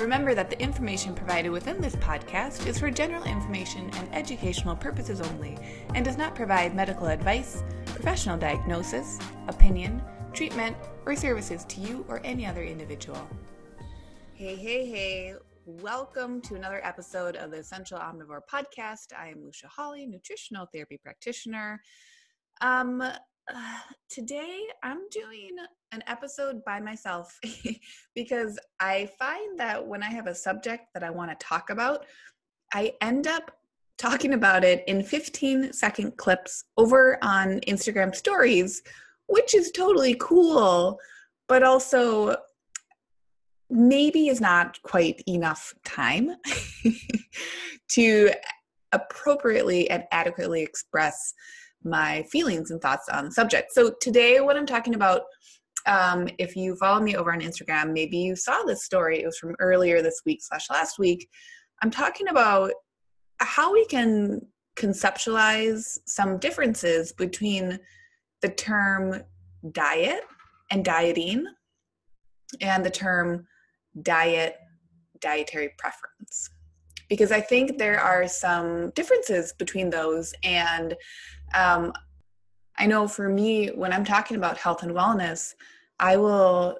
Remember that the information provided within this podcast is for general information and educational purposes only and does not provide medical advice, professional diagnosis, opinion, treatment, or services to you or any other individual. Hey, hey, hey. Welcome to another episode of the Essential Omnivore Podcast. I am Lucia Hawley, nutritional therapy practitioner. Um, Uh, today I'm doing an episode by myself because I find that when I have a subject that I want to talk about, I end up talking about it in 15 second clips over on Instagram stories, which is totally cool, but also maybe is not quite enough time to appropriately and adequately express my feelings and thoughts on the subject. So today, what I'm talking about, um, if you follow me over on Instagram, maybe you saw this story. It was from earlier this week slash last week. I'm talking about how we can conceptualize some differences between the term diet and dieting and the term diet dietary preference because i think there are some differences between those and um, I know for me, when I'm talking about health and wellness, I will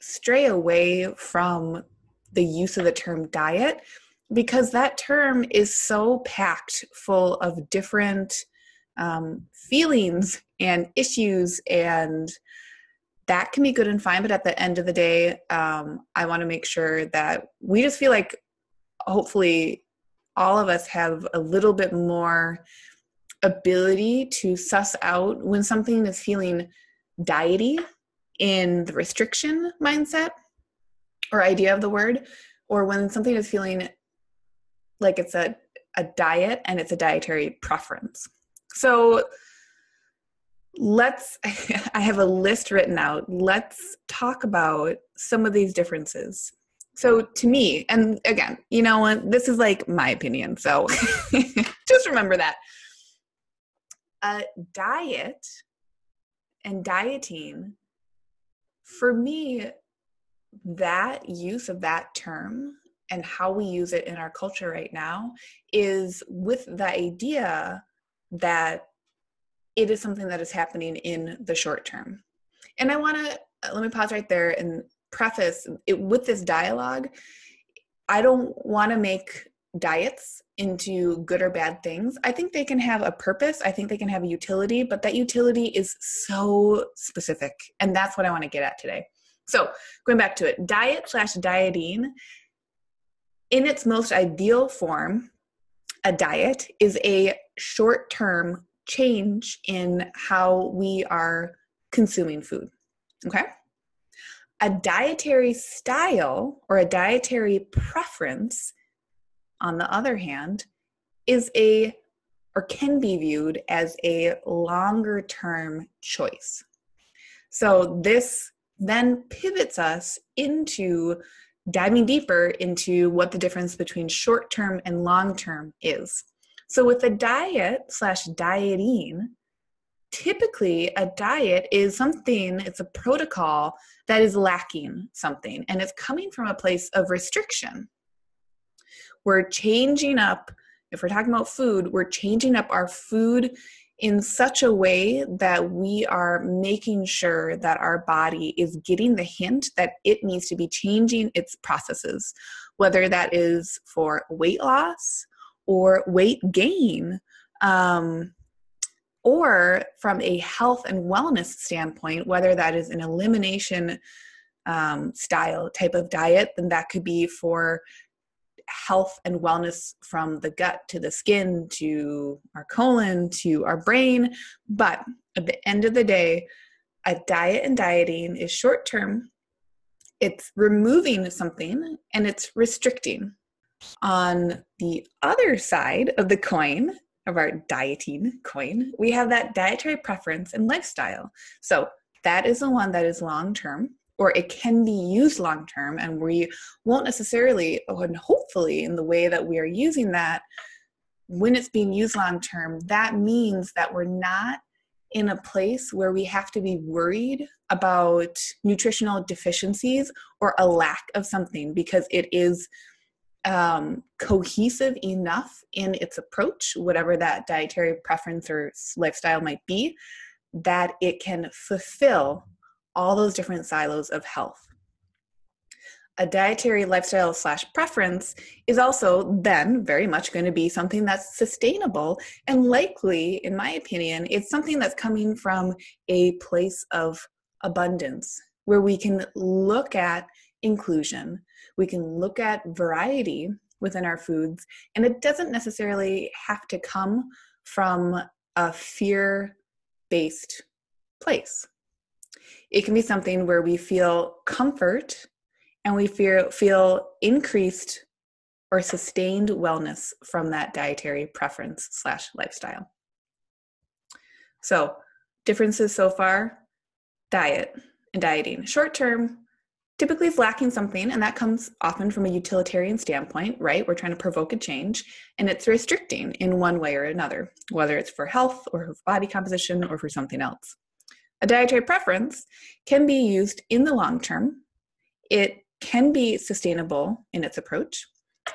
stray away from the use of the term diet because that term is so packed full of different um, feelings and issues and that can be good and fine but at the end of the day um, i want to make sure that we just feel like hopefully all of us have a little bit more ability to suss out when something is feeling diety in the restriction mindset or idea of the word, or when something is feeling like it's a, a diet and it's a dietary preference. So let's, I have a list written out. Let's talk about some of these differences. So to me, and again, you know, this is like my opinion. So just remember that a diet and dieting, for me, that use of that term and how we use it in our culture right now is with the idea that it is something that is happening in the short term. And I want to let me pause right there and preface it with this dialogue. I don't want to make diets into good or bad things. I think they can have a purpose. I think they can have a utility, but that utility is so specific. And that's what I want to get at today. So, going back to it, diet slash dieting, in its most ideal form, a diet is a short term change in how we are consuming food. Okay? A dietary style or a dietary preference on the other hand, is a or can be viewed as a longer term choice. So this then pivots us into diving deeper into what the difference between short term and long term is. So with a diet slash dieting, typically a diet is something, it's a protocol that is lacking something and it's coming from a place of restriction we're changing up if we're talking about food we're changing up our food in such a way that we are making sure that our body is getting the hint that it needs to be changing its processes whether that is for weight loss or weight gain um, or from a health and wellness standpoint whether that is an elimination um, style type of diet then that could be for health and wellness from the gut to the skin to our colon to our brain. But at the end of the day, a diet and dieting is short term, it's removing something and it's restricting. On the other side of the coin, of our dieting coin, we have that dietary preference and lifestyle. So that is the one that is long term, or it can be used long term, and we won't necessarily, and hopefully, in the way that we are using that, when it's being used long term, that means that we're not in a place where we have to be worried about nutritional deficiencies or a lack of something because it is um, cohesive enough in its approach, whatever that dietary preference or lifestyle might be, that it can fulfill all those different silos of health. A dietary lifestyle slash preference is also then very much going to be something that's sustainable and likely, in my opinion, it's something that's coming from a place of abundance where we can look at inclusion, we can look at variety within our foods, and it doesn't necessarily have to come from a fear based place. It can be something where we feel comfort and we feel, feel increased or sustained wellness from that dietary preference slash lifestyle. So, differences so far diet and dieting. Short term, typically is lacking something, and that comes often from a utilitarian standpoint, right? We're trying to provoke a change, and it's restricting in one way or another, whether it's for health or for body composition or for something else. A dietary preference can be used in the long term. It can be sustainable in its approach,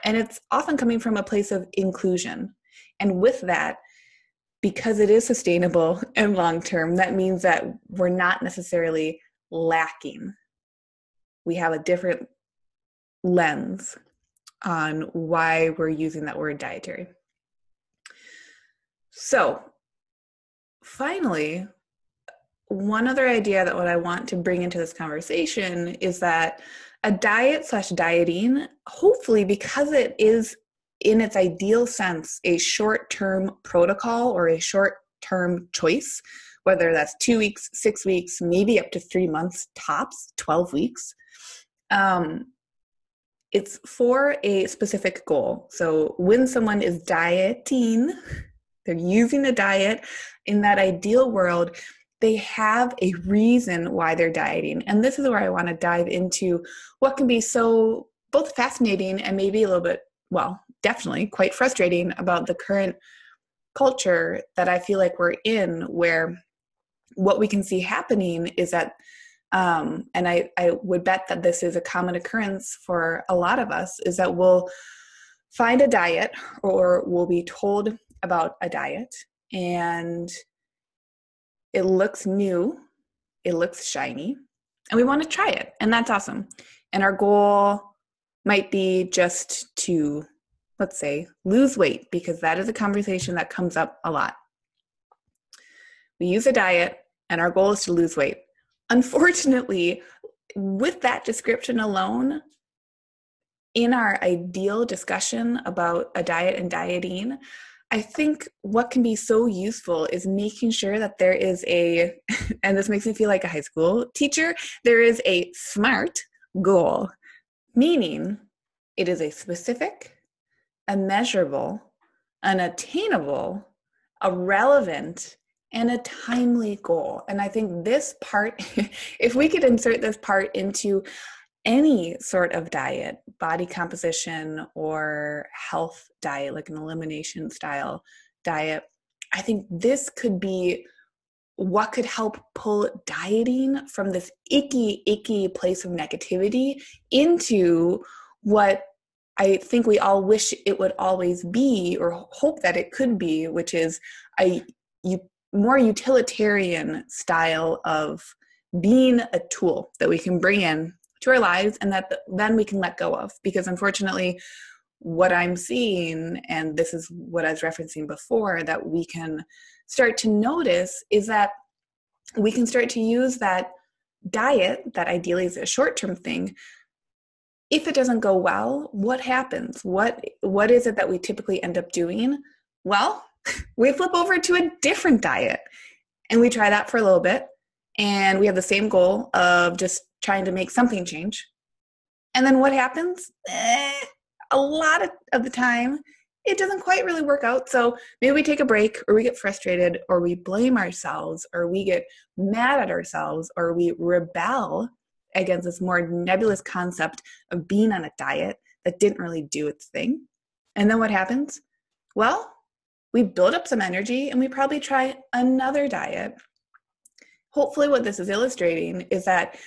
and it's often coming from a place of inclusion. And with that, because it is sustainable and long term, that means that we're not necessarily lacking we have a different lens on why we're using that word dietary. So, finally, one other idea that what I want to bring into this conversation is that a diet slash dieting, hopefully, because it is in its ideal sense a short term protocol or a short term choice, whether that's two weeks, six weeks, maybe up to three months tops, 12 weeks, um, it's for a specific goal. So when someone is dieting, they're using a diet in that ideal world, they have a reason why they're dieting. And this is where I want to dive into what can be so both fascinating and maybe a little bit, well, definitely quite frustrating about the current culture that I feel like we're in, where what we can see happening is that um, and I, I would bet that this is a common occurrence for a lot of us is that we'll find a diet or we'll be told about a diet and it looks new. It looks shiny and we want to try it and that's awesome. And our goal might be just to let's say lose weight because that is a conversation that comes up a lot. We use a diet and our goal is to lose weight. Unfortunately, with that description alone, in our ideal discussion about a diet and dieting, I think what can be so useful is making sure that there is a, and this makes me feel like a high school teacher, there is a SMART goal, meaning it is a specific, a measurable, an attainable, a relevant, and a timely goal. And I think this part, if we could insert this part into any sort of diet, body composition or health diet, like an elimination style diet, I think this could be what could help pull dieting from this icky, icky place of negativity into what I think we all wish it would always be or hope that it could be, which is a more utilitarian style of being a tool that we can bring in to our lives and that then we can let go of because unfortunately what i'm seeing and this is what i was referencing before that we can start to notice is that we can start to use that diet that ideally is a short-term thing. If it doesn't go well what happens? What what is it that we typically end up doing? Well we flip over to a different diet and we try that for a little bit and we have the same goal of just trying to make something change and then what happens eh, a lot of, of the time it doesn't quite really work out. So maybe we take a break or we get frustrated or we blame ourselves or we get mad at ourselves or we rebel against this more nebulous concept of being on a diet that didn't really do its thing. And then what happens? Well, we build up some energy and we probably try another diet. Hopefully, what this is illustrating is that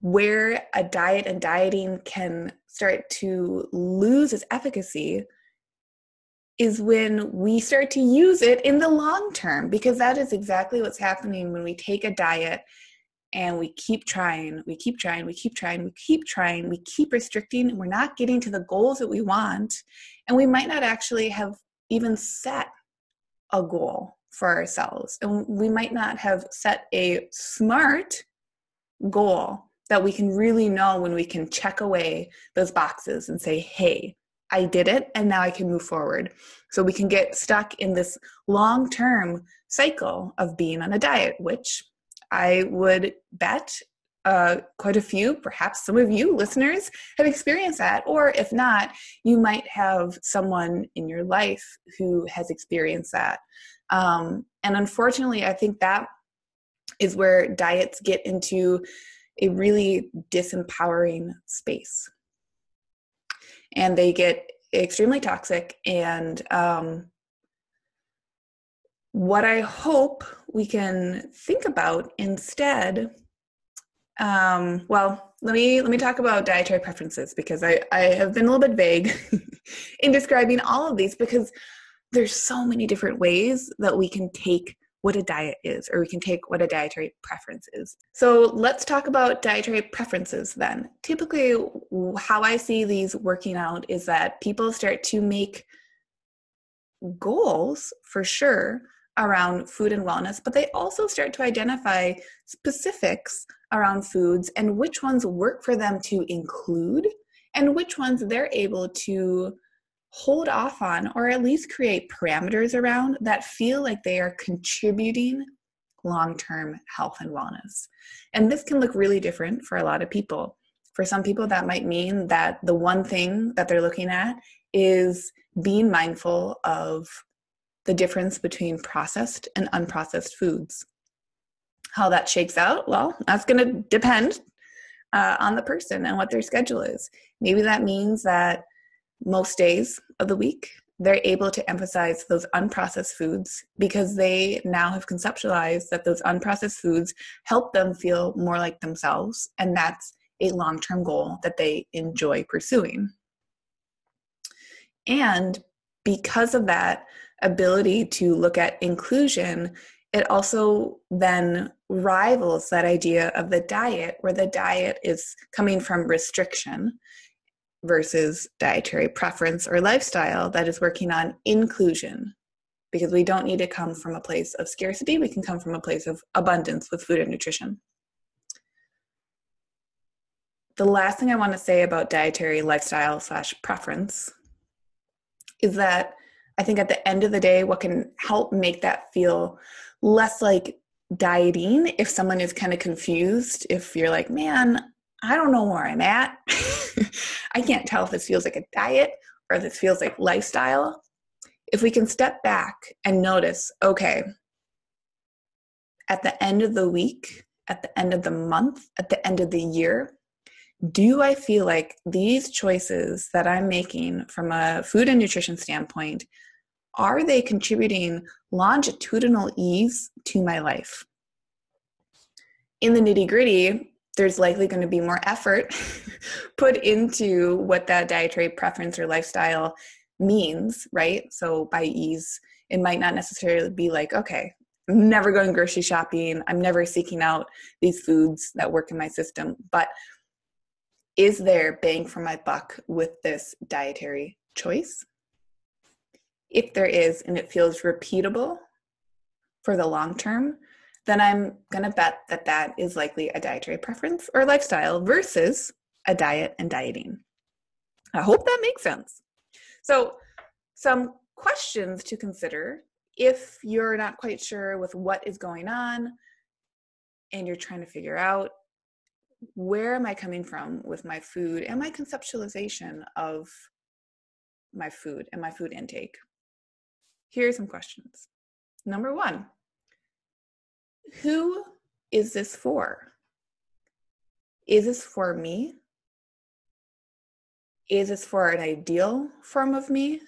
where a diet and dieting can start to lose its efficacy is when we start to use it in the long term because that is exactly what's happening when we take a diet and we keep trying we keep trying we keep trying we keep trying we keep restricting and we're not getting to the goals that we want and we might not actually have even set a goal for ourselves and we might not have set a smart goal that we can really know when we can check away those boxes and say hey I did it and now I can move forward. So we can get stuck in this long term cycle of being on a diet, which I would bet uh, quite a few, perhaps some of you listeners, have experienced that. Or if not, you might have someone in your life who has experienced that. Um, and unfortunately, I think that is where diets get into a really disempowering space and they get extremely toxic. And um, what I hope we can think about instead, um, well, let me let me talk about dietary preferences because I, I have been a little bit vague in describing all of these because there's so many different ways that we can take what a diet is, or we can take what a dietary preference is. So let's talk about dietary preferences then. Typically, how I see these working out is that people start to make goals for sure around food and wellness, but they also start to identify specifics around foods and which ones work for them to include and which ones they're able to hold off on or at least create parameters around that feel like they are contributing long term health and wellness. And this can look really different for a lot of people. For some people, that might mean that the one thing that they're looking at is being mindful of the difference between processed and unprocessed foods. How that shakes out, well, that's going to depend uh, on the person and what their schedule is. Maybe that means that most days of the week, they're able to emphasize those unprocessed foods because they now have conceptualized that those unprocessed foods help them feel more like themselves. And that's a long term goal that they enjoy pursuing. And because of that ability to look at inclusion, it also then rivals that idea of the diet, where the diet is coming from restriction versus dietary preference or lifestyle that is working on inclusion. Because we don't need to come from a place of scarcity we can come from a place of abundance with food and nutrition. The last thing i want to say about dietary lifestyle slash preference is that i think at the end of the day what can help make that feel less like dieting if someone is kind of confused if you're like man I don't know where I'm at. I can't tell if this feels like a diet or this feels like lifestyle. If we can step back and notice, okay, at the end of the week, at the end of the month, at the end of the year, do I feel like these choices that I'm making from a food and nutrition standpoint are they contributing longitudinal ease to my life? In the nitty gritty, there's likely going to be more effort put into what that dietary preference or lifestyle means, right? So by ease, it might not necessarily be like, okay, I'm never going grocery shopping, I'm never seeking out these foods that work in my system, but is there bang for my buck with this dietary choice? If there is, and it feels repeatable for the long term, then I'm going to bet that that is likely a dietary preference or lifestyle versus a diet and dieting. I hope that makes sense. So, some questions to consider if you're not quite sure with what is going on and you're trying to figure out where am I coming from with my food and my conceptualization of my food and my food intake. Here are some questions. Number one Who is this for? Is this for me? Is this for an ideal form of me?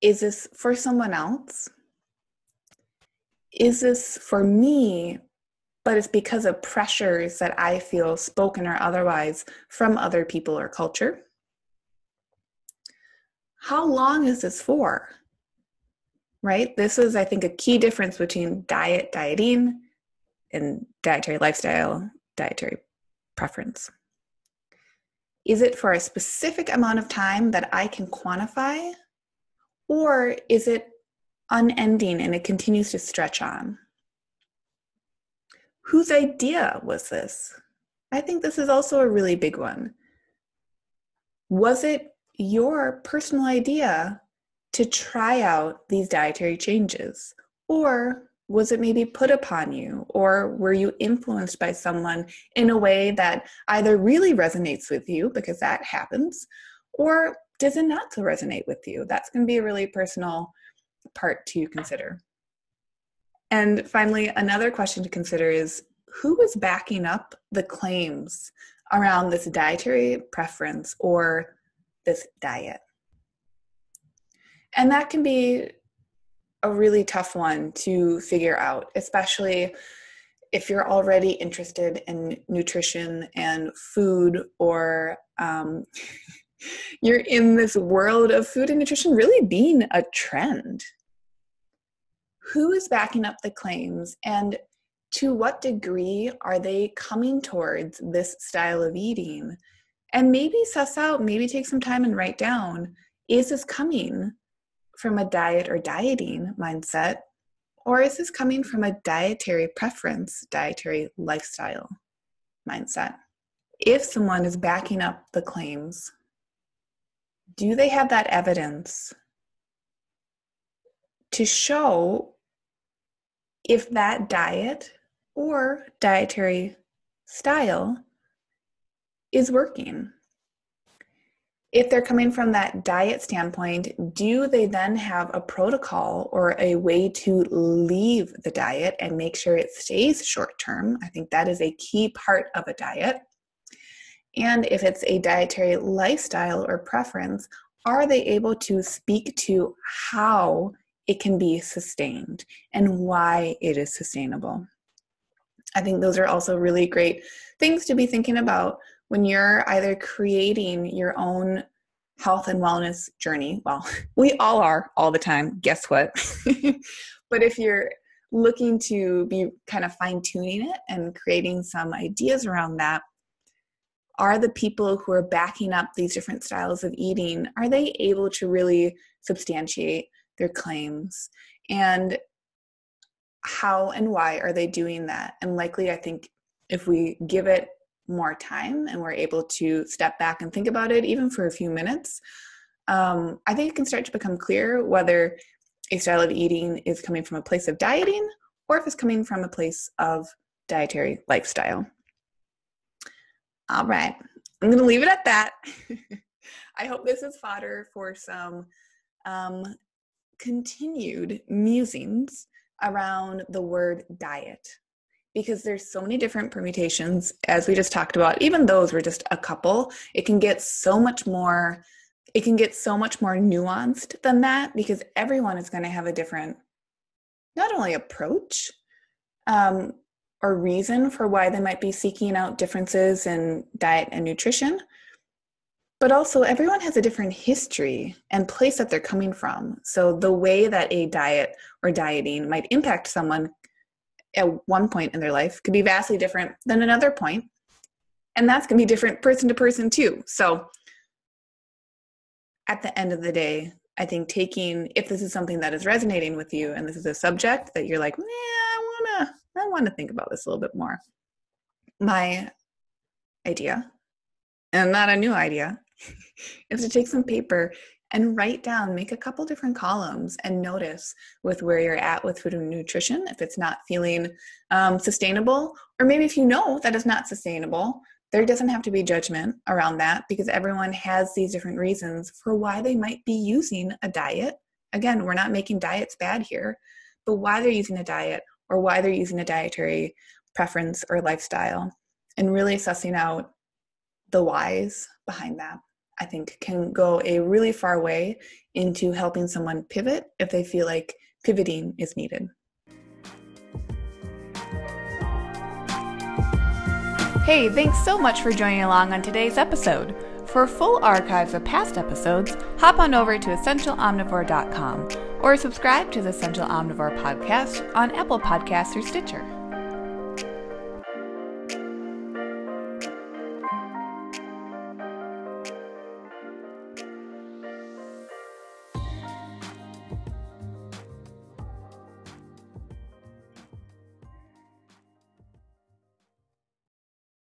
Is this for someone else? Is this for me, but it's because of pressures that I feel, spoken or otherwise, from other people or culture? How long is this for? Right? This is, I think, a key difference between diet, dieting, and dietary lifestyle, dietary preference. Is it for a specific amount of time that I can quantify? Or is it unending and it continues to stretch on? Whose idea was this? I think this is also a really big one. Was it your personal idea to try out these dietary changes? Or was it maybe put upon you? Or were you influenced by someone in a way that either really resonates with you because that happens or does it not resonate with you? That's going to be a really personal part to consider. And finally another question to consider is who is backing up the claims around this dietary preference or this diet and that can be a really tough one to figure out, especially if you're already interested in nutrition and food or um, you're in this world of food and nutrition really being a trend. Who is backing up the claims and to what degree are they coming towards this style of eating? And maybe suss out, maybe take some time and write down is this coming from a diet or dieting mindset, or is this coming from a dietary preference, dietary lifestyle mindset? If someone is backing up the claims, do they have that evidence to show if that diet or dietary style is working? If they're coming from that diet standpoint, do they then have a protocol or a way to leave the diet and make sure it stays short term? I think that is a key part of a diet. And if it's a dietary lifestyle or preference, are they able to speak to how it can be sustained and why it is sustainable? I think those are also really great things to be thinking about when you're either creating your own health and wellness journey, well, we all are all the time, guess what? but if you're looking to be kind of fine tuning it and creating some ideas around that, are the people who are backing up these different styles of eating are they able to really substantiate their claims and how and why are they doing that and likely i think if we give it more time and we're able to step back and think about it, even for a few minutes, um, I think it can start to become clear whether a style of eating is coming from a place of dieting or if it's coming from a place of dietary lifestyle. All right, I'm going to leave it at that. I hope this is fodder for some um, continued musings around the word diet because there's so many different permutations as we just talked about even those were just a couple it can get so much more it can get so much more nuanced than that because everyone is going to have a different not only approach um, or reason for why they might be seeking out differences in diet and nutrition but also everyone has a different history and place that they're coming from. So the way that a diet or dieting might impact someone at one point in their life could be vastly different than another point. And that's going to be different person to person too. So at the end of the day i think taking if this is something that is resonating with you and this is a subject that you're like yeah i want to i want to think about this a little bit more my idea and not a new idea is to take some paper and write down, make a couple different columns and notice with where you're at with food and nutrition, if it's not feeling um, sustainable, or maybe if you know that it's not sustainable, there doesn't have to be judgment around that because everyone has these different reasons for why they might be using a diet. Again, we're not making diets bad here, but why they're using a diet or why they're using a dietary preference or lifestyle and really assessing out the whys behind that. I think can go a really far way into helping someone pivot if they feel like pivoting is needed. Hey, thanks so much for joining along on today's episode. For full archives of past episodes, hop on over to essentialomnivore.com or subscribe to the Essential Omnivore podcast on Apple Podcasts or Stitcher.